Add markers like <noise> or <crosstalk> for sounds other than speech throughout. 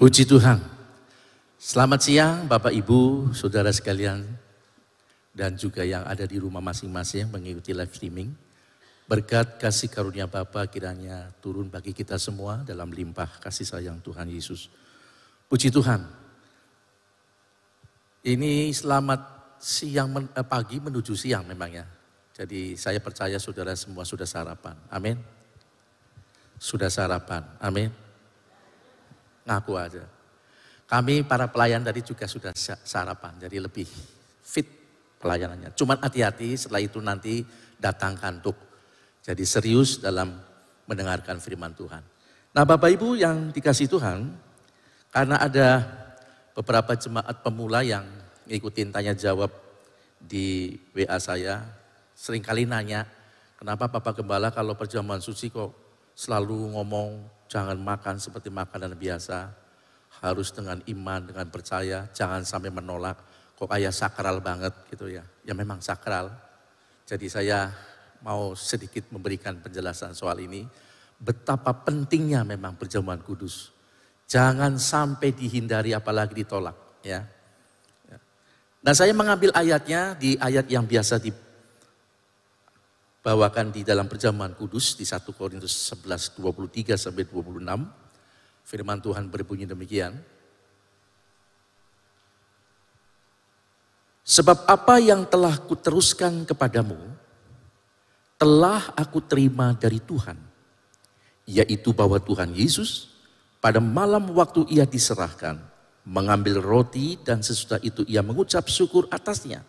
Puji Tuhan. Selamat siang Bapak Ibu, Saudara sekalian, dan juga yang ada di rumah masing-masing mengikuti live streaming. Berkat kasih karunia Bapa kiranya turun bagi kita semua dalam limpah kasih sayang Tuhan Yesus. Puji Tuhan. Ini selamat siang men, eh, pagi menuju siang memangnya. Jadi saya percaya saudara semua sudah sarapan. Amin. Sudah sarapan. Amin. Ngaku aja. Kami para pelayan tadi juga sudah sarapan, jadi lebih fit pelayanannya. Cuman hati-hati setelah itu nanti datang kantuk. Jadi serius dalam mendengarkan firman Tuhan. Nah Bapak Ibu yang dikasih Tuhan, karena ada beberapa jemaat pemula yang ngikutin tanya jawab di WA saya, sering kali nanya, kenapa Bapak Gembala kalau perjamuan suci kok selalu ngomong jangan makan seperti makanan biasa, harus dengan iman, dengan percaya, jangan sampai menolak. Kok kayak sakral banget gitu ya. Ya memang sakral. Jadi saya mau sedikit memberikan penjelasan soal ini. Betapa pentingnya memang perjamuan kudus. Jangan sampai dihindari apalagi ditolak ya. ya. Nah saya mengambil ayatnya di ayat yang biasa dibawakan di dalam perjamuan kudus di 1 Korintus 11, 23 sampai 26. Firman Tuhan berbunyi demikian. Sebab apa yang telah kuteruskan kepadamu, telah aku terima dari Tuhan. Yaitu bahwa Tuhan Yesus pada malam waktu ia diserahkan, mengambil roti dan sesudah itu ia mengucap syukur atasnya.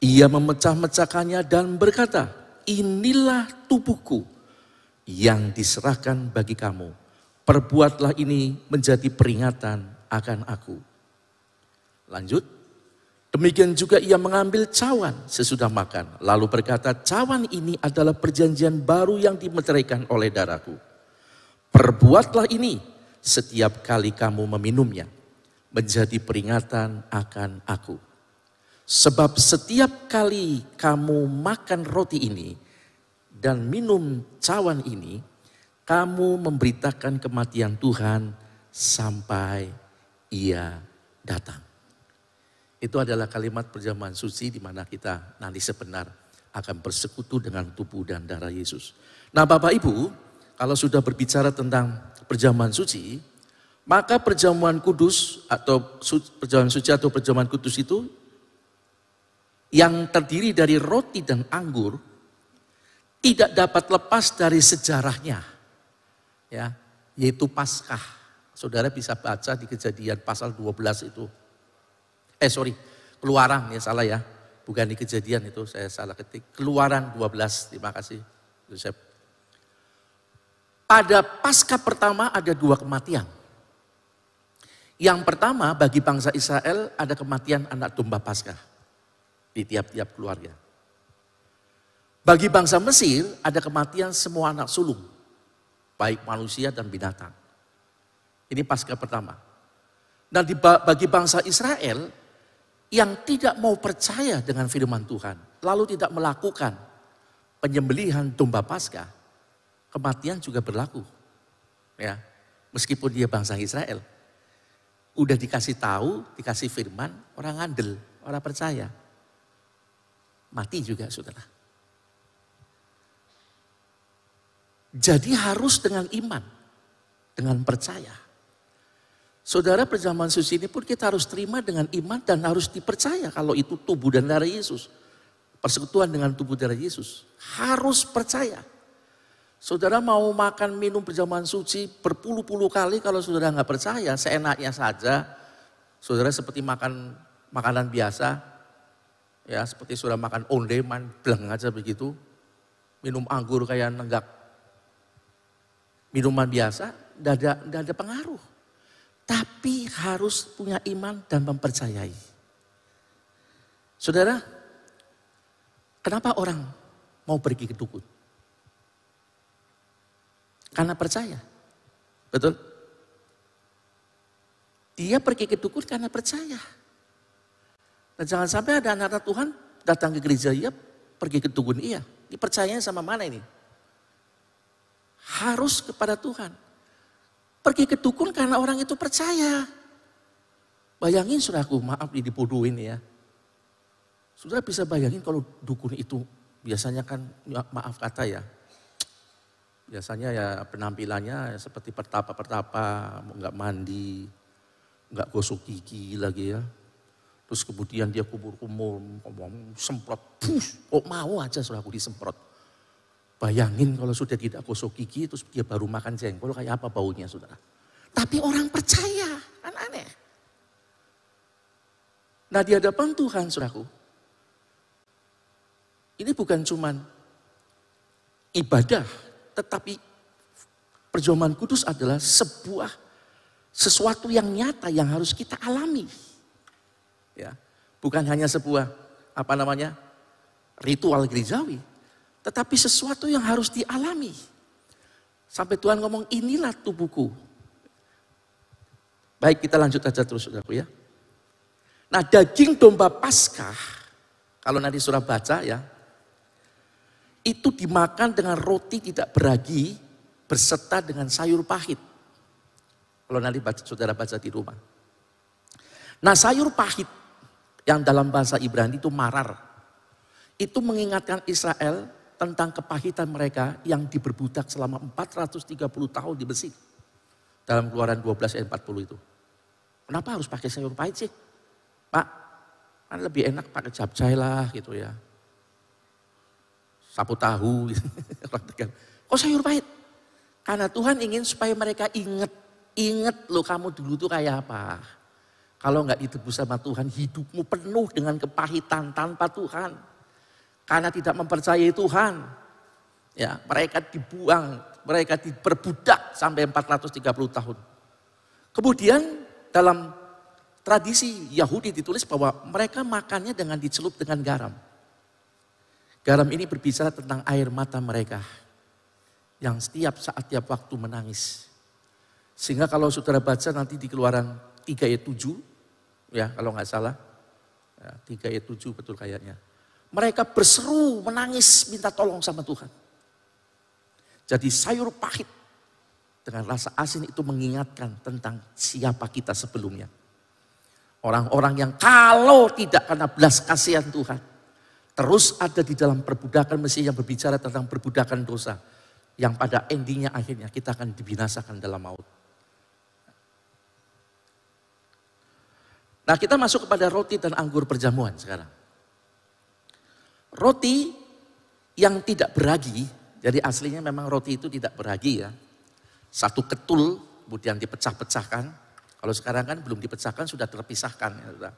Ia memecah-mecahkannya dan berkata, inilah tubuhku yang diserahkan bagi kamu Perbuatlah ini menjadi peringatan akan aku. Lanjut. Demikian juga ia mengambil cawan sesudah makan. Lalu berkata, cawan ini adalah perjanjian baru yang dimeteraikan oleh darahku. Perbuatlah ini setiap kali kamu meminumnya. Menjadi peringatan akan aku. Sebab setiap kali kamu makan roti ini dan minum cawan ini, kamu memberitakan kematian Tuhan sampai ia datang. Itu adalah kalimat perjamuan suci di mana kita nanti sebenar akan bersekutu dengan tubuh dan darah Yesus. Nah Bapak Ibu, kalau sudah berbicara tentang perjamuan suci, maka perjamuan kudus atau perjamuan suci atau perjamuan kudus itu yang terdiri dari roti dan anggur tidak dapat lepas dari sejarahnya ya, yaitu Paskah. Saudara bisa baca di kejadian pasal 12 itu. Eh sorry, keluaran ya salah ya. Bukan di kejadian itu saya salah ketik. Keluaran 12, terima kasih Yosef. Pada pasca pertama ada dua kematian. Yang pertama bagi bangsa Israel ada kematian anak domba Paskah di tiap-tiap keluarga. Bagi bangsa Mesir ada kematian semua anak sulung baik manusia dan binatang. Ini pasca pertama. Dan bagi bangsa Israel yang tidak mau percaya dengan firman Tuhan, lalu tidak melakukan penyembelihan domba pasca, kematian juga berlaku. Ya, meskipun dia bangsa Israel. Udah dikasih tahu, dikasih firman, orang ngandel, orang percaya. Mati juga saudara. Jadi harus dengan iman, dengan percaya. Saudara perjamuan suci ini pun kita harus terima dengan iman dan harus dipercaya kalau itu tubuh dan darah Yesus. Persekutuan dengan tubuh darah Yesus. Harus percaya. Saudara mau makan minum perjamuan suci berpuluh-puluh kali kalau saudara nggak percaya, seenaknya saja. Saudara seperti makan makanan biasa, ya seperti saudara makan ondeman, bleng aja begitu. Minum anggur kayak nenggak minuman biasa, tidak ada, tidak ada pengaruh. Tapi harus punya iman dan mempercayai. Saudara, kenapa orang mau pergi ke dukun? Karena percaya. Betul? Dia pergi ke dukun karena percaya. Dan jangan sampai ada anak-anak Tuhan datang ke gereja, iya pergi ke dukun, iya. Dipercayanya sama mana ini? harus kepada Tuhan. Pergi ke dukun karena orang itu percaya. Bayangin suraku, maaf dibodohin ya. Saudara bisa bayangin kalau dukun itu biasanya kan ya, maaf kata ya. Biasanya ya penampilannya seperti pertapa-pertapa, nggak mandi, nggak gosok gigi lagi ya. Terus kemudian dia kubur-kumur, ngomong semprot, push, kok mau aja suraku disemprot. Bayangin kalau sudah tidak gosok gigi, terus dia baru makan jengkol, kayak apa baunya saudara. Tapi orang percaya, kan aneh. Nah di hadapan Tuhan suraku, ini bukan cuman ibadah, tetapi perjamuan kudus adalah sebuah sesuatu yang nyata yang harus kita alami. Ya, bukan hanya sebuah apa namanya ritual gerejawi, tetapi sesuatu yang harus dialami. Sampai Tuhan ngomong inilah tubuhku. Baik kita lanjut aja terus saudaraku ya. Nah daging domba paskah, kalau nanti surah baca ya, itu dimakan dengan roti tidak beragi berserta dengan sayur pahit. Kalau nanti saudara baca di rumah. Nah sayur pahit yang dalam bahasa Ibrani itu marar. Itu mengingatkan Israel tentang kepahitan mereka yang diberbudak selama 430 tahun di Mesir. Dalam keluaran 12 ayat 40 itu. Kenapa harus pakai sayur pahit sih? Pak, kan lebih enak pakai capcay lah gitu ya sapu tahu. <laughs> Kok sayur pahit? Karena Tuhan ingin supaya mereka ingat, ingat loh kamu dulu tuh kayak apa. Kalau nggak ditebus sama Tuhan, hidupmu penuh dengan kepahitan tanpa Tuhan. Karena tidak mempercayai Tuhan. Ya, mereka dibuang, mereka diperbudak sampai 430 tahun. Kemudian dalam tradisi Yahudi ditulis bahwa mereka makannya dengan dicelup dengan garam. Garam ini berbicara tentang air mata mereka yang setiap saat, tiap waktu menangis. Sehingga kalau saudara baca nanti di keluaran 3 ayat 7, ya kalau nggak salah, ya, 3 ayat 7 betul kayaknya. Mereka berseru, menangis, minta tolong sama Tuhan. Jadi sayur pahit dengan rasa asin itu mengingatkan tentang siapa kita sebelumnya. Orang-orang yang kalau tidak karena belas kasihan Tuhan, terus ada di dalam perbudakan Mesir yang berbicara tentang perbudakan dosa. Yang pada endingnya akhirnya kita akan dibinasakan dalam maut. Nah kita masuk kepada roti dan anggur perjamuan sekarang. Roti yang tidak beragi, jadi aslinya memang roti itu tidak beragi ya. Satu ketul kemudian dipecah-pecahkan. Kalau sekarang kan belum dipecahkan sudah terpisahkan. Ya,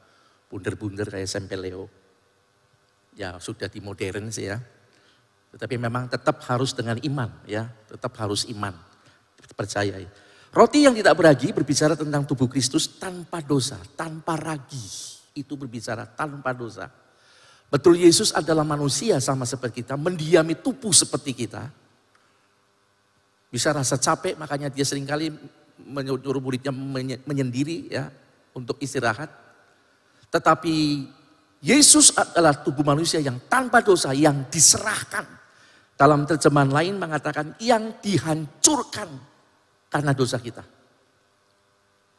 Bunder-bunder kayak sempeleo ya sudah di modern sih ya. Tetapi memang tetap harus dengan iman ya, tetap harus iman. Percaya. Roti yang tidak beragi berbicara tentang tubuh Kristus tanpa dosa, tanpa ragi. Itu berbicara tanpa dosa. Betul Yesus adalah manusia sama seperti kita, mendiami tubuh seperti kita. Bisa rasa capek, makanya dia sering kali menyuruh muridnya menyendiri ya untuk istirahat. Tetapi Yesus adalah tubuh manusia yang tanpa dosa, yang diserahkan. Dalam terjemahan lain mengatakan yang dihancurkan karena dosa kita.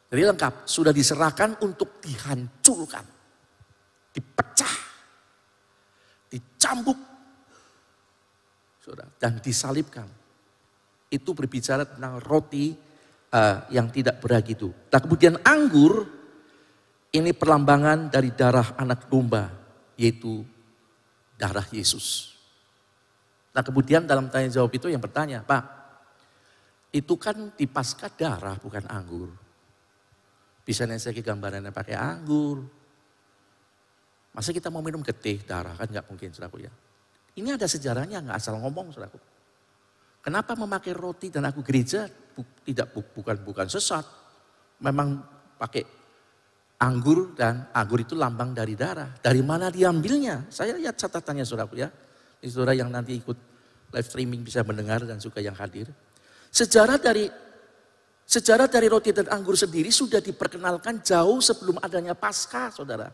Jadi lengkap, sudah diserahkan untuk dihancurkan. Dipecah, dicambuk, dan disalibkan. Itu berbicara tentang roti uh, yang tidak beragi itu. Nah kemudian anggur ini perlambangan dari darah anak domba, yaitu darah Yesus. Nah kemudian dalam tanya jawab itu yang bertanya, Pak, itu kan di pasca darah bukan anggur. Bisa saya gambarannya pakai anggur. Masa kita mau minum getih darah kan nggak mungkin saudaraku ya. Ini ada sejarahnya nggak asal ngomong saudaraku. Kenapa memakai roti dan aku gereja tidak bukan bukan sesat. Memang pakai anggur dan anggur itu lambang dari darah. Dari mana diambilnya? Saya lihat catatannya saudaraku ya. Ini saudara yang nanti ikut live streaming bisa mendengar dan juga yang hadir. Sejarah dari sejarah dari roti dan anggur sendiri sudah diperkenalkan jauh sebelum adanya Paskah, saudara.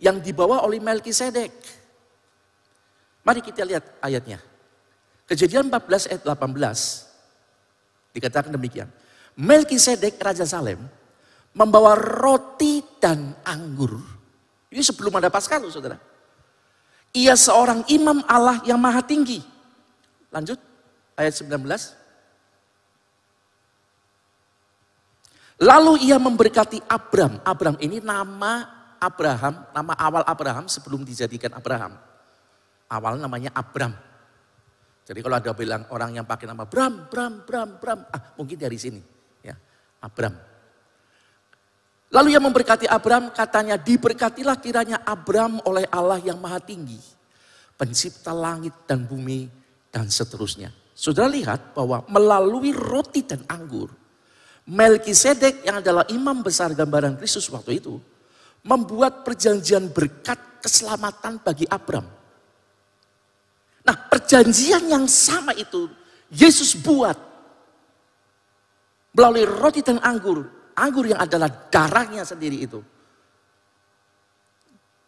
Yang dibawa oleh Melkisedek. Mari kita lihat ayatnya. Kejadian 14 ayat 18 dikatakan demikian. Melkisedek Raja Salem membawa roti dan anggur. Ini sebelum ada Paskah loh saudara. Ia seorang imam Allah yang maha tinggi. Lanjut ayat 19. Lalu ia memberkati Abram. Abram ini nama Abraham, nama awal Abraham sebelum dijadikan Abraham. Awal namanya Abram. Jadi kalau ada bilang orang yang pakai nama Bram, Bram, Bram, Bram, ah mungkin dari sini. Abram. Lalu yang memberkati Abram katanya diberkatilah kiranya Abram oleh Allah yang maha tinggi. Pencipta langit dan bumi dan seterusnya. Saudara lihat bahwa melalui roti dan anggur. Melkisedek yang adalah imam besar gambaran Kristus waktu itu. Membuat perjanjian berkat keselamatan bagi Abram. Nah perjanjian yang sama itu Yesus buat melalui roti dan anggur. Anggur yang adalah darahnya sendiri itu.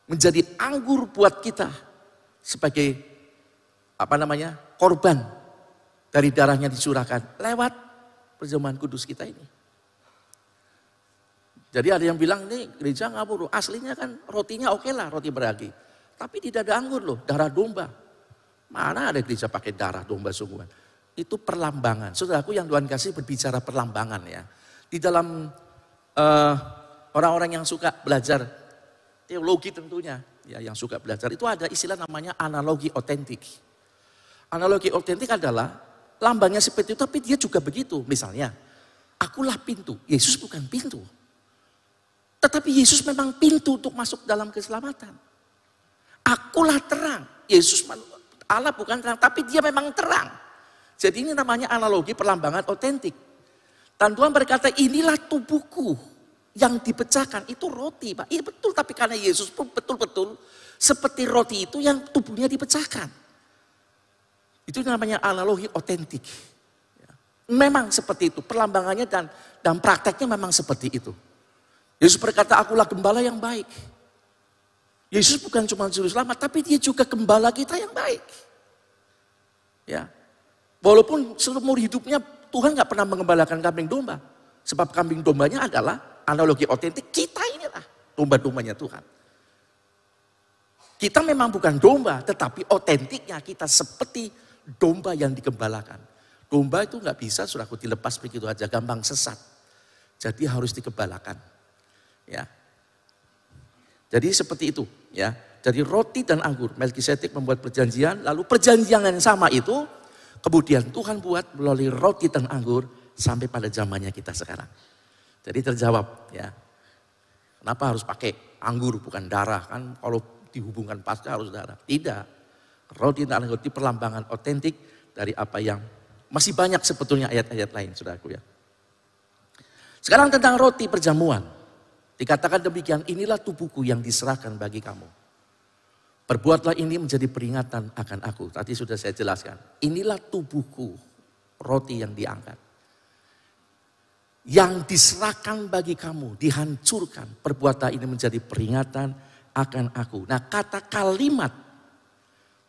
Menjadi anggur buat kita sebagai apa namanya korban dari darahnya dicurahkan lewat perjamuan kudus kita ini. Jadi ada yang bilang ini gereja ngabur, aslinya kan rotinya oke lah roti beragi. Tapi tidak ada anggur loh, darah domba. Mana ada gereja pakai darah domba sungguhan itu perlambangan. Saudaraku yang Tuhan kasih berbicara perlambangan ya. Di dalam uh, orang-orang yang suka belajar teologi tentunya, ya yang suka belajar itu ada istilah namanya analogi otentik. Analogi otentik adalah lambangnya seperti itu tapi dia juga begitu. Misalnya, akulah pintu, Yesus bukan pintu. Tetapi Yesus memang pintu untuk masuk dalam keselamatan. Akulah terang, Yesus Allah bukan terang, tapi dia memang terang. Jadi ini namanya analogi perlambangan otentik. Dan Tuhan berkata inilah tubuhku yang dipecahkan. Itu roti Pak. Iya betul tapi karena Yesus pun betul-betul seperti roti itu yang tubuhnya dipecahkan. Itu namanya analogi otentik. Memang seperti itu. Perlambangannya dan, dan prakteknya memang seperti itu. Yesus berkata akulah gembala yang baik. Yesus bukan cuma juru selamat, tapi dia juga gembala kita yang baik. Ya, Walaupun seumur hidupnya Tuhan nggak pernah mengembalakan kambing domba. Sebab kambing dombanya adalah analogi otentik kita inilah domba-dombanya Tuhan. Kita memang bukan domba, tetapi otentiknya kita seperti domba yang dikembalakan. Domba itu nggak bisa sudah aku dilepas begitu aja, gampang sesat. Jadi harus dikembalakan. Ya. Jadi seperti itu, ya. Jadi roti dan anggur, Melkisedek membuat perjanjian, lalu perjanjian yang sama itu Kemudian Tuhan buat melalui roti dan anggur sampai pada zamannya kita sekarang. Jadi terjawab ya. Kenapa harus pakai anggur bukan darah kan kalau dihubungkan pasca harus darah. Tidak. Anggur itu perlambangan otentik dari apa yang masih banyak sebetulnya ayat-ayat lain saudaraku ya. Sekarang tentang roti perjamuan. Dikatakan demikian, inilah tubuhku yang diserahkan bagi kamu. Perbuatlah ini menjadi peringatan akan aku. Tadi sudah saya jelaskan. Inilah tubuhku, roti yang diangkat. Yang diserahkan bagi kamu, dihancurkan. Perbuatan ini menjadi peringatan akan aku. Nah kata kalimat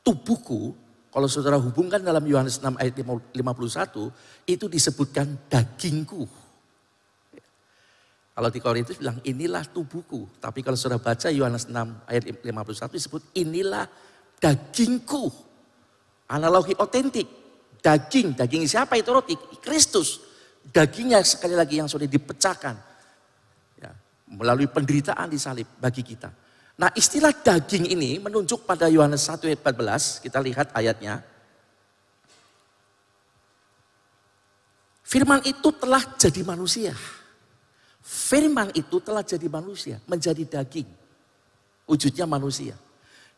tubuhku, kalau saudara hubungkan dalam Yohanes 6 ayat 51, itu disebutkan dagingku. Kalau di Korintus bilang inilah tubuhku. Tapi kalau sudah baca Yohanes 6 ayat 51 disebut inilah dagingku. Analogi otentik. Daging, daging siapa itu roti? Kristus. Dagingnya sekali lagi yang sudah dipecahkan. Ya, melalui penderitaan di salib bagi kita. Nah istilah daging ini menunjuk pada Yohanes 1 ayat 14. Kita lihat ayatnya. Firman itu telah jadi manusia. Firman itu telah jadi manusia, menjadi daging. Wujudnya manusia.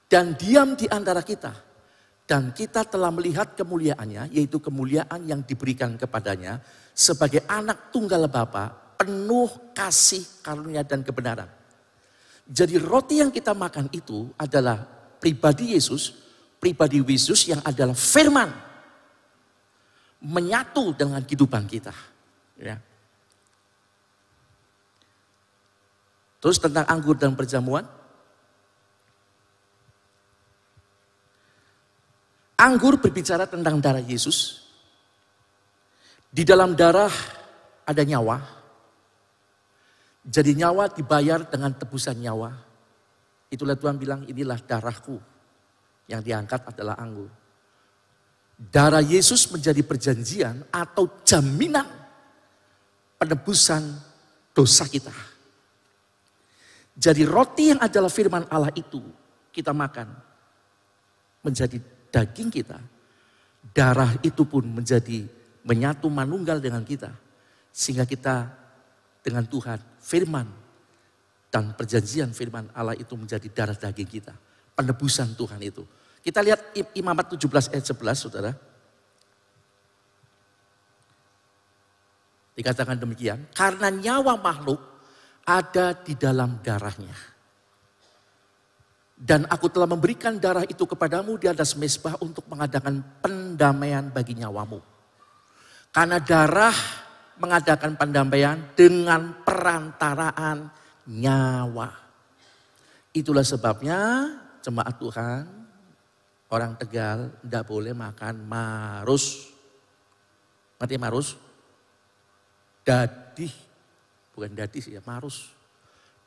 Dan diam di antara kita. Dan kita telah melihat kemuliaannya, yaitu kemuliaan yang diberikan kepadanya sebagai anak tunggal Bapa, penuh kasih, karunia dan kebenaran. Jadi roti yang kita makan itu adalah pribadi Yesus, pribadi Yesus yang adalah firman. Menyatu dengan kehidupan kita. Ya. Terus tentang anggur dan perjamuan. Anggur berbicara tentang darah Yesus. Di dalam darah ada nyawa. Jadi nyawa dibayar dengan tebusan nyawa. Itulah Tuhan bilang inilah darahku. Yang diangkat adalah anggur. Darah Yesus menjadi perjanjian atau jaminan penebusan dosa kita. Jadi roti yang adalah firman Allah itu kita makan menjadi daging kita. Darah itu pun menjadi menyatu manunggal dengan kita. Sehingga kita dengan Tuhan firman dan perjanjian firman Allah itu menjadi darah daging kita. Penebusan Tuhan itu. Kita lihat Imamat 17 ayat 11 saudara. Dikatakan demikian, karena nyawa makhluk ada di dalam darahnya. Dan aku telah memberikan darah itu kepadamu di atas mesbah untuk mengadakan pendamaian bagi nyawamu. Karena darah mengadakan pendamaian dengan perantaraan nyawa. Itulah sebabnya jemaat Tuhan orang Tegal tidak boleh makan marus. Ngerti marus? Dadih, bukan dadih sih ya, marus.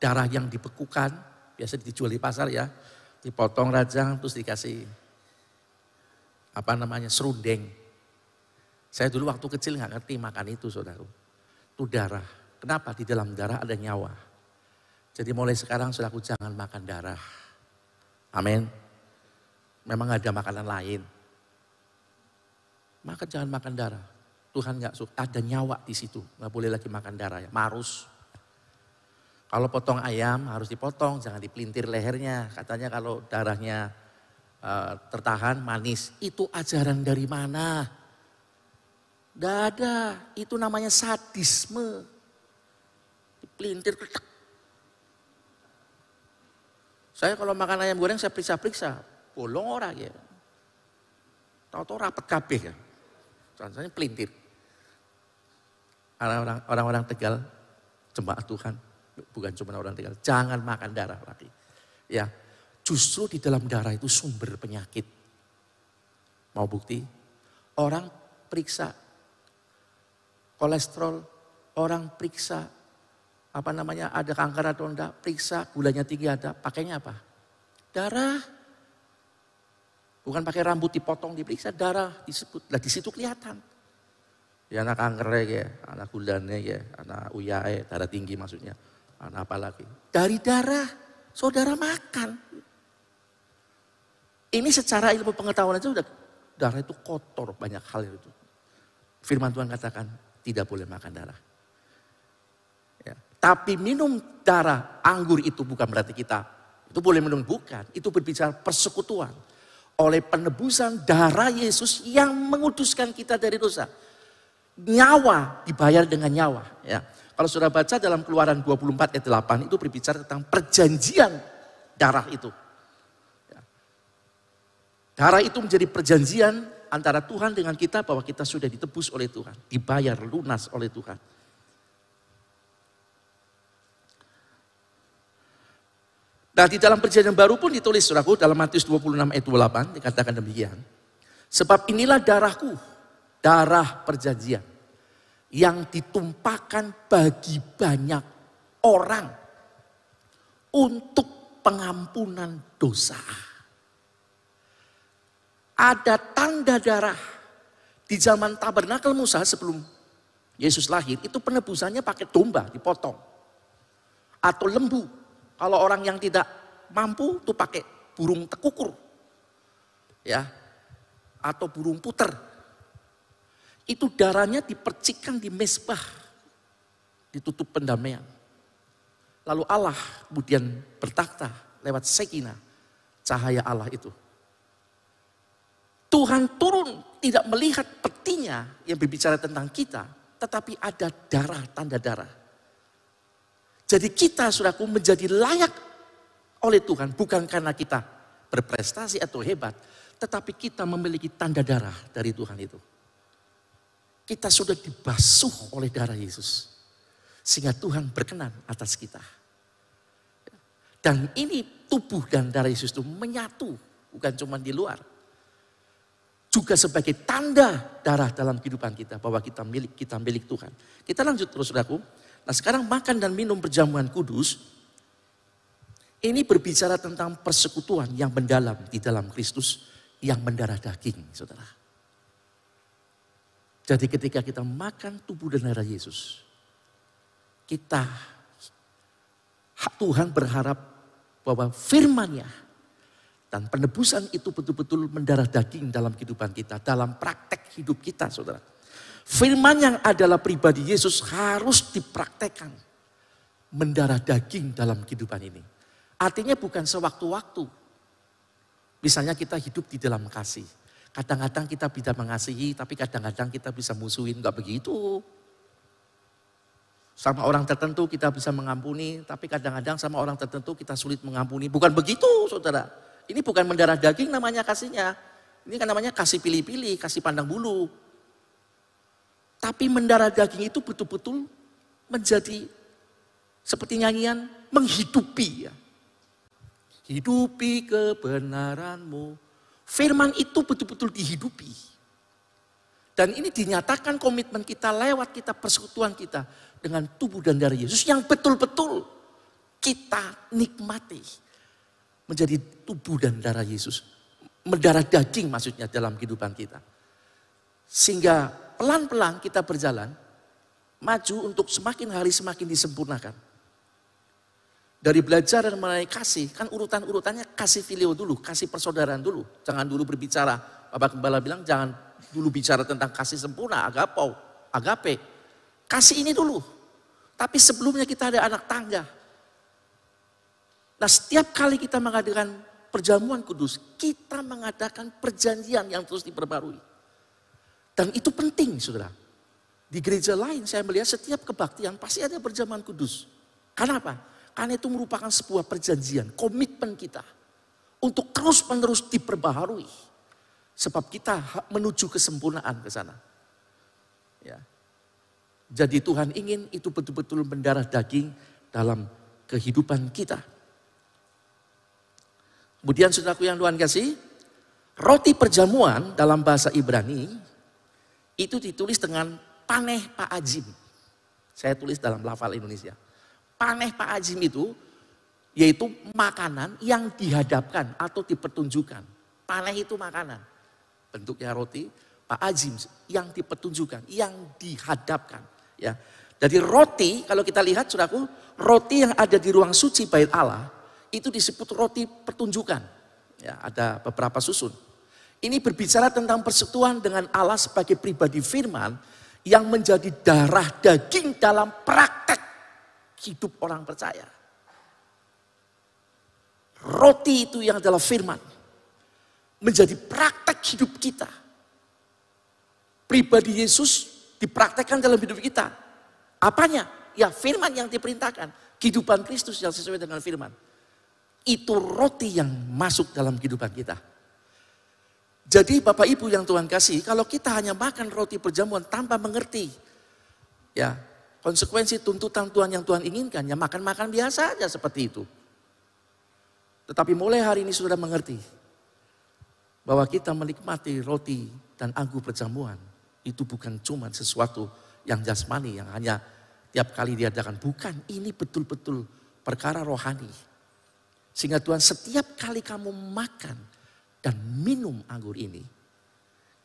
Darah yang dibekukan, biasa dijual di pasar ya, dipotong rajang terus dikasih apa namanya serundeng. Saya dulu waktu kecil nggak ngerti makan itu saudara. Itu darah. Kenapa? Di dalam darah ada nyawa. Jadi mulai sekarang saudaraku jangan makan darah. Amin. Memang ada makanan lain. Maka jangan makan darah. Tuhan nggak suka. Ada nyawa di situ. Nggak boleh lagi makan darah ya. Marus. Kalau potong ayam harus dipotong, jangan dipelintir lehernya. Katanya kalau darahnya uh, tertahan manis. Itu ajaran dari mana? Tidak ada. Itu namanya sadisme. Dipelintir. Saya kalau makan ayam goreng saya periksa-periksa bolong ora ya. Tahu-tahu rapat kabeh ya. Contohnya pelintir. Orang-orang Tegal, jemaat Tuhan, bukan cuma orang Tegal, jangan makan darah lagi. Ya, justru di dalam darah itu sumber penyakit. Mau bukti? Orang periksa kolesterol, orang periksa apa namanya ada kanker atau enggak, periksa gulanya tinggi ada, pakainya apa? Darah. Bukan pakai rambut dipotong, diperiksa, darah disebut. Lah di situ kelihatan. Ya anak kanker ya, anak gulanya ya, anak uyae, darah tinggi maksudnya. Anak apa lagi? Dari darah, saudara makan. Ini secara ilmu pengetahuan aja udah darah itu kotor banyak hal itu. Firman Tuhan katakan tidak boleh makan darah. Ya. Tapi minum darah anggur itu bukan berarti kita itu boleh minum bukan. Itu berbicara persekutuan oleh penebusan darah Yesus yang menguduskan kita dari dosa. Nyawa dibayar dengan nyawa. Ya. Kalau sudah baca dalam keluaran 24 ayat 8 itu berbicara tentang perjanjian darah itu. Ya. Darah itu menjadi perjanjian antara Tuhan dengan kita bahwa kita sudah ditebus oleh Tuhan. Dibayar lunas oleh Tuhan. Nah di dalam perjanjian baru pun ditulis suraku dalam Matius 26 ayat 28 dikatakan demikian. Sebab inilah darahku, darah perjanjian yang ditumpahkan bagi banyak orang untuk pengampunan dosa. Ada tanda darah di zaman tabernakel Musa sebelum Yesus lahir itu penebusannya pakai domba dipotong atau lembu kalau orang yang tidak mampu tuh pakai burung tekukur. Ya. Atau burung puter. Itu darahnya dipercikkan di mesbah. Ditutup pendamaian. Lalu Allah kemudian bertakhta lewat sekina cahaya Allah itu. Tuhan turun tidak melihat petinya yang berbicara tentang kita, tetapi ada darah, tanda darah. Jadi kita suraku menjadi layak oleh Tuhan bukan karena kita berprestasi atau hebat, tetapi kita memiliki tanda darah dari Tuhan itu. Kita sudah dibasuh oleh darah Yesus. Sehingga Tuhan berkenan atas kita. Dan ini tubuh dan darah Yesus itu menyatu, bukan cuma di luar. Juga sebagai tanda darah dalam kehidupan kita bahwa kita milik kita milik Tuhan. Kita lanjut terus saudaraku. Nah sekarang makan dan minum perjamuan kudus ini berbicara tentang persekutuan yang mendalam di dalam Kristus yang mendarah daging, saudara. Jadi ketika kita makan tubuh dan darah Yesus, kita Tuhan berharap bahwa firman-Nya dan penebusan itu betul-betul mendarah daging dalam kehidupan kita, dalam praktek hidup kita, saudara. Firman yang adalah pribadi Yesus harus dipraktekkan mendarah daging dalam kehidupan ini. Artinya bukan sewaktu-waktu. Misalnya kita hidup di dalam kasih. Kadang-kadang kita bisa mengasihi, tapi kadang-kadang kita bisa musuhin. Enggak begitu. Sama orang tertentu kita bisa mengampuni, tapi kadang-kadang sama orang tertentu kita sulit mengampuni. Bukan begitu saudara. Ini bukan mendarah daging namanya kasihnya. Ini kan namanya kasih pilih-pilih, kasih pandang bulu. Tapi mendarah daging itu betul-betul menjadi seperti nyanyian menghidupi ya. Hidupi kebenaranmu. Firman itu betul-betul dihidupi. Dan ini dinyatakan komitmen kita lewat kita persekutuan kita dengan tubuh dan darah Yesus yang betul-betul kita nikmati. Menjadi tubuh dan darah Yesus. Mendarah daging maksudnya dalam kehidupan kita. Sehingga pelan-pelan kita berjalan maju untuk semakin hari semakin disempurnakan. Dari belajar dan mengenai kasih, kan urutan-urutannya kasih filio dulu, kasih persaudaraan dulu. Jangan dulu berbicara, Bapak Gembala bilang jangan dulu bicara tentang kasih sempurna, agapo, agape. Kasih ini dulu. Tapi sebelumnya kita ada anak tangga. Nah setiap kali kita mengadakan perjamuan kudus, kita mengadakan perjanjian yang terus diperbarui. Dan itu penting saudara. Di gereja lain saya melihat setiap kebaktian pasti ada perjamuan kudus. Karena apa? Karena itu merupakan sebuah perjanjian, komitmen kita untuk terus-menerus diperbaharui. Sebab kita menuju kesempurnaan ke sana. Ya. Jadi Tuhan ingin itu betul-betul mendarah daging dalam kehidupan kita. Kemudian saudaraku yang Tuhan kasih, roti perjamuan dalam bahasa Ibrani itu ditulis dengan paneh Pak Ajim. Saya tulis dalam lafal Indonesia. Paneh Pak Ajim itu yaitu makanan yang dihadapkan atau dipertunjukkan. Paneh itu makanan. Bentuknya roti, Pak Ajim yang dipertunjukkan, yang dihadapkan. Ya. Jadi roti, kalau kita lihat suraku, roti yang ada di ruang suci bait Allah, itu disebut roti pertunjukan. Ya, ada beberapa susun. Ini berbicara tentang persekutuan dengan Allah sebagai pribadi firman yang menjadi darah daging dalam praktek hidup orang percaya. Roti itu yang adalah firman. Menjadi praktek hidup kita. Pribadi Yesus dipraktekkan dalam hidup kita. Apanya? Ya firman yang diperintahkan. Kehidupan Kristus yang sesuai dengan firman. Itu roti yang masuk dalam kehidupan kita. Jadi Bapak Ibu yang Tuhan kasih, kalau kita hanya makan roti perjamuan tanpa mengerti, ya Konsekuensi tuntutan Tuhan yang Tuhan inginkan, ya makan-makan biasa aja seperti itu. Tetapi mulai hari ini sudah mengerti bahwa kita menikmati roti dan anggur perjamuan itu bukan cuma sesuatu yang jasmani yang hanya tiap kali diadakan. Bukan, ini betul-betul perkara rohani. Sehingga Tuhan setiap kali kamu makan dan minum anggur ini,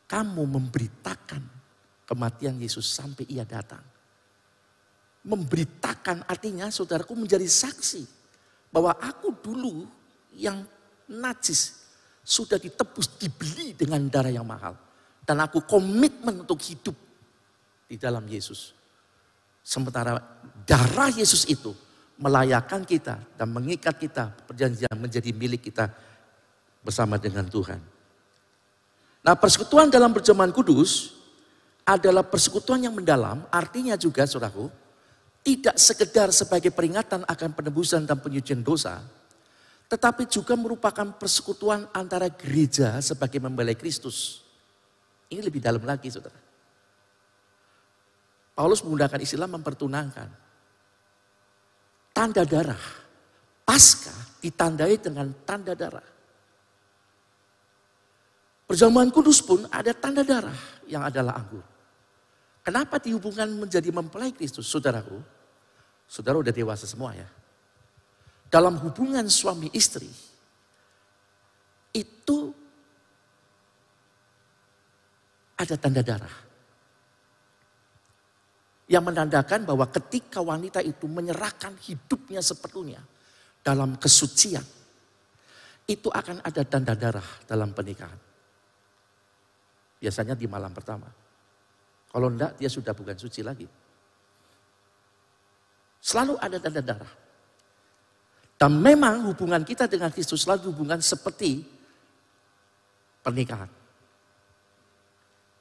kamu memberitakan kematian Yesus sampai ia datang memberitakan artinya saudaraku menjadi saksi bahwa aku dulu yang najis sudah ditebus, dibeli dengan darah yang mahal. Dan aku komitmen untuk hidup di dalam Yesus. Sementara darah Yesus itu melayakkan kita dan mengikat kita perjanjian menjadi milik kita bersama dengan Tuhan. Nah persekutuan dalam perjamuan kudus adalah persekutuan yang mendalam, artinya juga saudaraku, tidak sekedar sebagai peringatan akan penebusan dan penyucian dosa, tetapi juga merupakan persekutuan antara gereja sebagai membelai Kristus. Ini lebih dalam lagi, saudara. Paulus menggunakan istilah mempertunangkan. Tanda darah. Pasca ditandai dengan tanda darah. Perjamuan kudus pun ada tanda darah yang adalah anggur. Kenapa dihubungkan menjadi mempelai Kristus, saudaraku? Saudara udah dewasa semua ya. Dalam hubungan suami istri, itu ada tanda darah. Yang menandakan bahwa ketika wanita itu menyerahkan hidupnya sepenuhnya dalam kesucian, itu akan ada tanda darah dalam pernikahan. Biasanya di malam pertama. Kalau enggak, dia sudah bukan suci lagi. Selalu ada tanda darah. Dan memang hubungan kita dengan Kristus selalu hubungan seperti pernikahan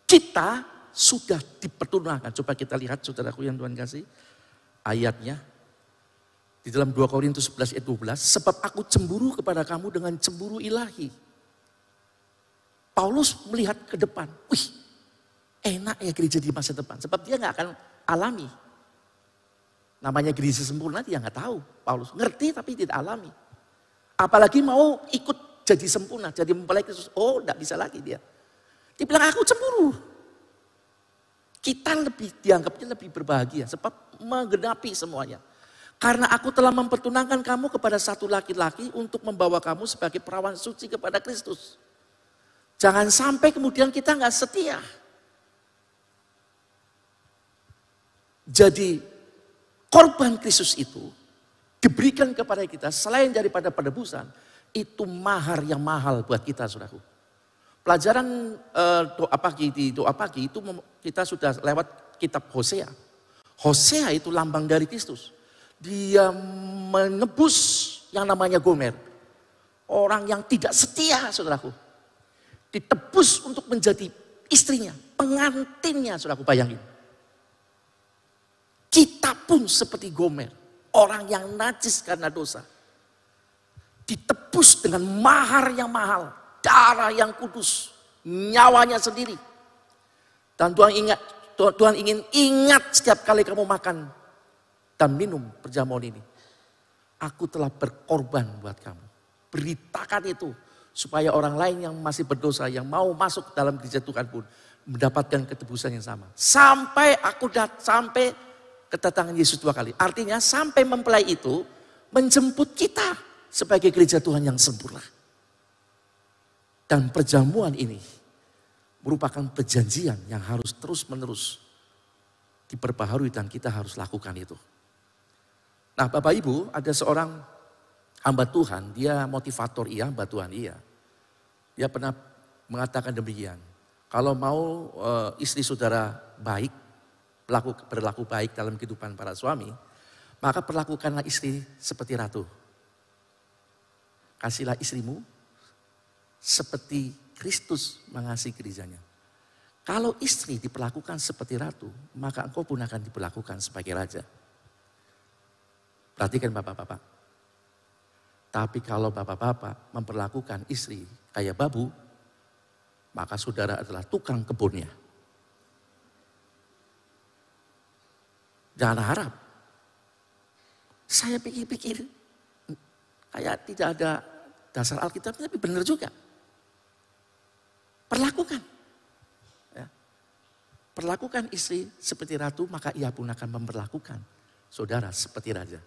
kita sudah dipertunangkan. Coba kita lihat saudaraku yang Tuhan kasih. Ayatnya. Di dalam 2 Korintus 11 ayat 12. Sebab aku cemburu kepada kamu dengan cemburu ilahi. Paulus melihat ke depan. Wih enak ya gereja di masa depan. Sebab dia nggak akan alami. Namanya gereja sempurna dia nggak tahu. Paulus ngerti tapi tidak alami. Apalagi mau ikut jadi sempurna, jadi mempelai Kristus. Oh, enggak bisa lagi dia. Dia bilang aku cemburu. Kita lebih dianggapnya lebih berbahagia sebab menggenapi semuanya. Karena aku telah mempertunangkan kamu kepada satu laki-laki untuk membawa kamu sebagai perawan suci kepada Kristus. Jangan sampai kemudian kita nggak setia. Jadi korban Kristus itu diberikan kepada kita selain daripada penebusan, itu mahar yang mahal buat kita saudaraku. Pelajaran uh, doa pagi di doa pagi itu kita sudah lewat kitab Hosea. Hosea itu lambang dari Kristus. Dia menebus yang namanya Gomer. Orang yang tidak setia, saudaraku. Ditebus untuk menjadi istrinya, pengantinnya, saudaraku bayangin. Kita pun seperti Gomer, orang yang najis karena dosa. Ditebus dengan mahar yang mahal darah yang kudus, nyawanya sendiri. Dan Tuhan ingat, Tuhan ingin ingat setiap kali kamu makan dan minum perjamuan ini. Aku telah berkorban buat kamu. Beritakan itu supaya orang lain yang masih berdosa yang mau masuk dalam gereja Tuhan pun mendapatkan ketebusan yang sama. Sampai aku dat sampai kedatangan Yesus dua kali. Artinya sampai mempelai itu menjemput kita sebagai gereja Tuhan yang sempurna. Dan perjamuan ini merupakan perjanjian yang harus terus-menerus diperbaharui dan kita harus lakukan itu. Nah Bapak Ibu ada seorang hamba Tuhan, dia motivator iya, hamba Tuhan iya. Dia pernah mengatakan demikian, kalau mau e, istri saudara baik, berlaku, berlaku baik dalam kehidupan para suami, maka perlakukanlah istri seperti ratu. Kasihlah istrimu seperti Kristus mengasihi gerejanya. Kalau istri diperlakukan seperti ratu, maka engkau pun akan diperlakukan sebagai raja. Perhatikan bapak-bapak. Tapi kalau bapak-bapak memperlakukan istri kayak babu, maka saudara adalah tukang kebunnya. Jangan harap. Saya pikir-pikir, kayak tidak ada dasar Alkitab, tapi benar juga. Perlakukan. Ya. Perlakukan istri seperti ratu, maka ia pun akan memperlakukan saudara seperti raja.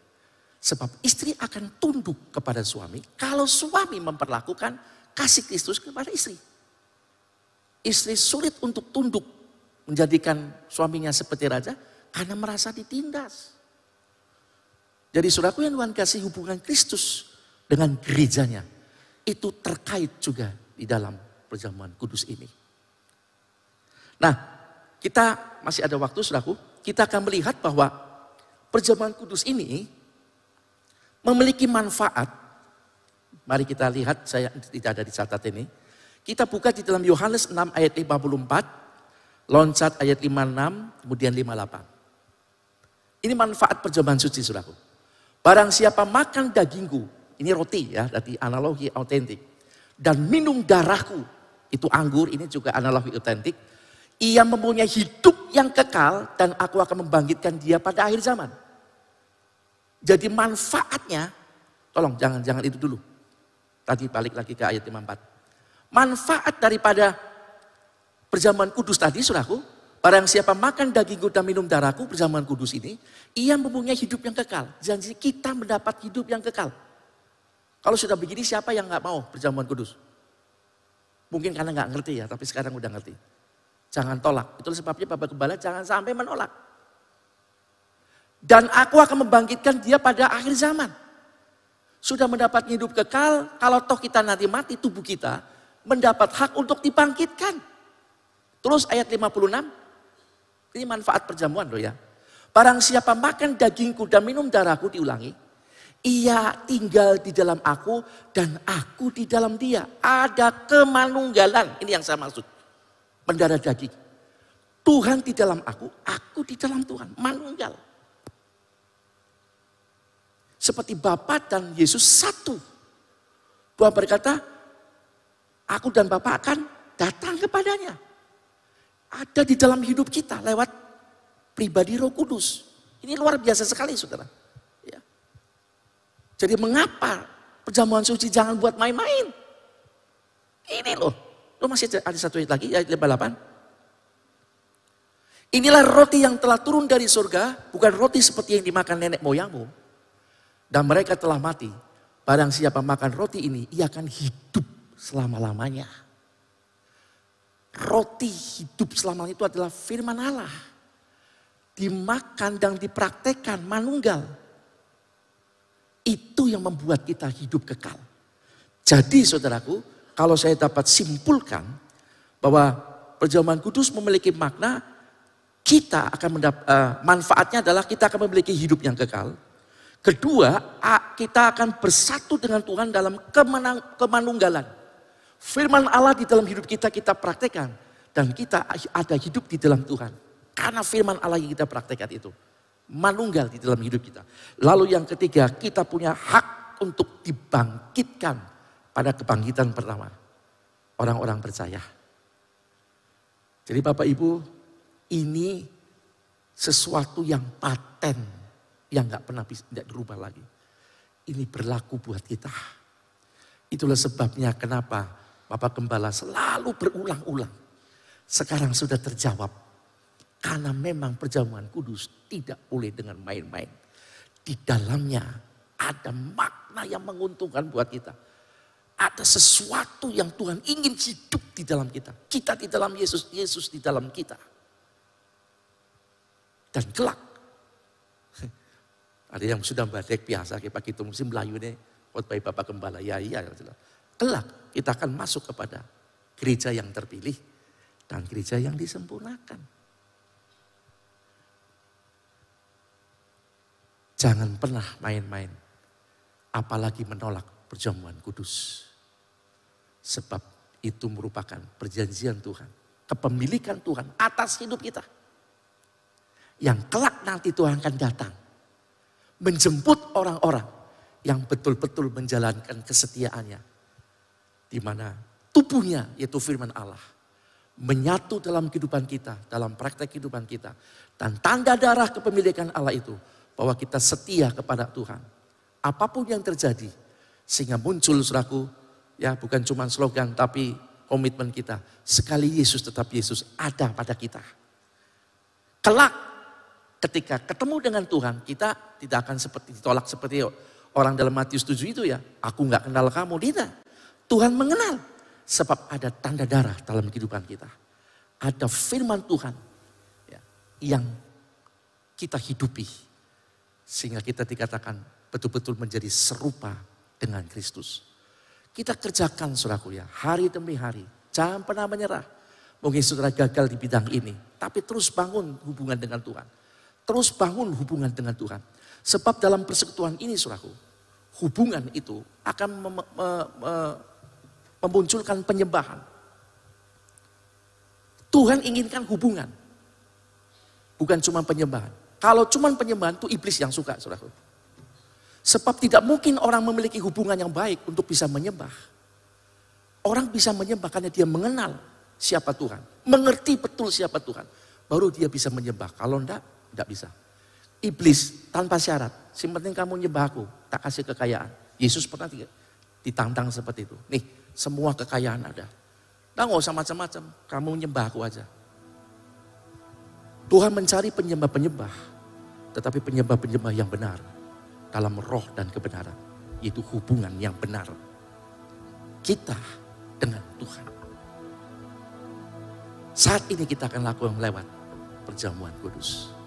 Sebab istri akan tunduk kepada suami kalau suami memperlakukan kasih Kristus kepada istri. Istri sulit untuk tunduk menjadikan suaminya seperti raja karena merasa ditindas. Jadi suraku yang Tuhan kasih hubungan Kristus dengan gerejanya itu terkait juga di dalam perjamuan kudus ini. Nah, kita masih ada waktu, saudaraku. Kita akan melihat bahwa perjamuan kudus ini memiliki manfaat. Mari kita lihat, saya tidak ada di catat ini. Kita buka di dalam Yohanes 6 ayat 54, loncat ayat 56, kemudian 58. Ini manfaat perjamuan suci, saudaraku. Barang siapa makan dagingku, ini roti ya, dari analogi autentik. Dan minum darahku, itu anggur, ini juga analogi otentik. Ia mempunyai hidup yang kekal dan aku akan membangkitkan dia pada akhir zaman. Jadi manfaatnya, tolong jangan jangan itu dulu. Tadi balik lagi ke ayat 54. Manfaat daripada perjamuan kudus tadi, saudaraku, barang siapa makan dagingku dan minum darahku, perjamuan kudus ini, ia mempunyai hidup yang kekal. Janji kita mendapat hidup yang kekal. Kalau sudah begini, siapa yang nggak mau perjamuan kudus? Mungkin karena nggak ngerti ya, tapi sekarang udah ngerti. Jangan tolak. Itu sebabnya Bapak Gembala jangan sampai menolak. Dan aku akan membangkitkan dia pada akhir zaman. Sudah mendapat hidup kekal, kalau toh kita nanti mati tubuh kita, mendapat hak untuk dibangkitkan. Terus ayat 56, ini manfaat perjamuan loh ya. Barang siapa makan dagingku dan minum darahku diulangi, ia tinggal di dalam aku dan aku di dalam dia. Ada kemanunggalan, ini yang saya maksud mendarah daging. Tuhan di dalam aku, aku di dalam Tuhan. Manunggal. Seperti Bapa dan Yesus satu. Tuhan berkata, aku dan Bapa akan datang kepadanya. Ada di dalam hidup kita lewat pribadi roh kudus. Ini luar biasa sekali saudara. Ya. Jadi mengapa perjamuan suci jangan buat main-main? Ini loh, Lo masih ada satu ayat lagi, ayat 58. Inilah roti yang telah turun dari surga, bukan roti seperti yang dimakan nenek moyangmu. Dan mereka telah mati. Barang siapa makan roti ini, ia akan hidup selama-lamanya. Roti hidup selama itu adalah firman Allah. Dimakan dan dipraktekkan manunggal. Itu yang membuat kita hidup kekal. Jadi saudaraku, kalau saya dapat simpulkan bahwa perjamuan kudus memiliki makna kita akan mendapat uh, eh, manfaatnya adalah kita akan memiliki hidup yang kekal. Kedua, kita akan bersatu dengan Tuhan dalam kemenang, kemanunggalan. Firman Allah di dalam hidup kita kita praktekkan dan kita ada hidup di dalam Tuhan. Karena firman Allah yang kita praktekkan itu manunggal di dalam hidup kita. Lalu yang ketiga, kita punya hak untuk dibangkitkan pada kebangkitan pertama. Orang-orang percaya. Jadi Bapak Ibu, ini sesuatu yang paten, yang nggak pernah bisa tidak dirubah lagi. Ini berlaku buat kita. Itulah sebabnya kenapa Bapak Gembala selalu berulang-ulang. Sekarang sudah terjawab. Karena memang perjamuan kudus tidak boleh dengan main-main. Di dalamnya ada makna yang menguntungkan buat kita ada sesuatu yang Tuhan ingin hidup di dalam kita. Kita di dalam Yesus, Yesus di dalam kita. Dan kelak. <laughs> Ada yang sudah badek biasa, kita kita musim Melayu ini, baik Bapak Gembala, ya iya. Kelak kita akan masuk kepada gereja yang terpilih dan gereja yang disempurnakan. Jangan pernah main-main, apalagi menolak perjamuan kudus. Sebab itu merupakan perjanjian Tuhan. Kepemilikan Tuhan atas hidup kita. Yang kelak nanti Tuhan akan datang. Menjemput orang-orang yang betul-betul menjalankan kesetiaannya. Di mana tubuhnya yaitu firman Allah. Menyatu dalam kehidupan kita, dalam praktek kehidupan kita. Dan tanda darah kepemilikan Allah itu. Bahwa kita setia kepada Tuhan. Apa pun yang terjadi. Sehingga muncul suraku Ya, bukan cuma slogan tapi komitmen kita. Sekali Yesus tetap Yesus ada pada kita. Kelak ketika ketemu dengan Tuhan, kita tidak akan seperti ditolak seperti orang dalam Matius 7 itu ya. Aku nggak kenal kamu, tidak. Tuhan mengenal. Sebab ada tanda darah dalam kehidupan kita. Ada firman Tuhan ya, yang kita hidupi. Sehingga kita dikatakan betul-betul menjadi serupa dengan Kristus. Kita kerjakan saudaraku ya, hari demi hari. Jangan pernah menyerah. Mungkin saudara gagal di bidang ini, tapi terus bangun hubungan dengan Tuhan. Terus bangun hubungan dengan Tuhan. Sebab dalam persekutuan ini saudaraku, hubungan itu akan mem mem mem memunculkan penyembahan. Tuhan inginkan hubungan. Bukan cuma penyembahan. Kalau cuma penyembahan itu iblis yang suka saudaraku. Sebab tidak mungkin orang memiliki hubungan yang baik untuk bisa menyembah. Orang bisa menyembah karena dia mengenal siapa Tuhan. Mengerti betul siapa Tuhan. Baru dia bisa menyembah. Kalau enggak, enggak bisa. Iblis tanpa syarat. Si penting kamu nyembah aku, tak kasih kekayaan. Yesus pernah ditantang seperti itu. Nih, semua kekayaan ada. Nah nggak usah macam-macam, kamu menyembah aku aja. Tuhan mencari penyembah-penyembah, tetapi penyembah-penyembah yang benar dalam roh dan kebenaran, yaitu hubungan yang benar kita dengan Tuhan. Saat ini kita akan lakukan lewat perjamuan kudus.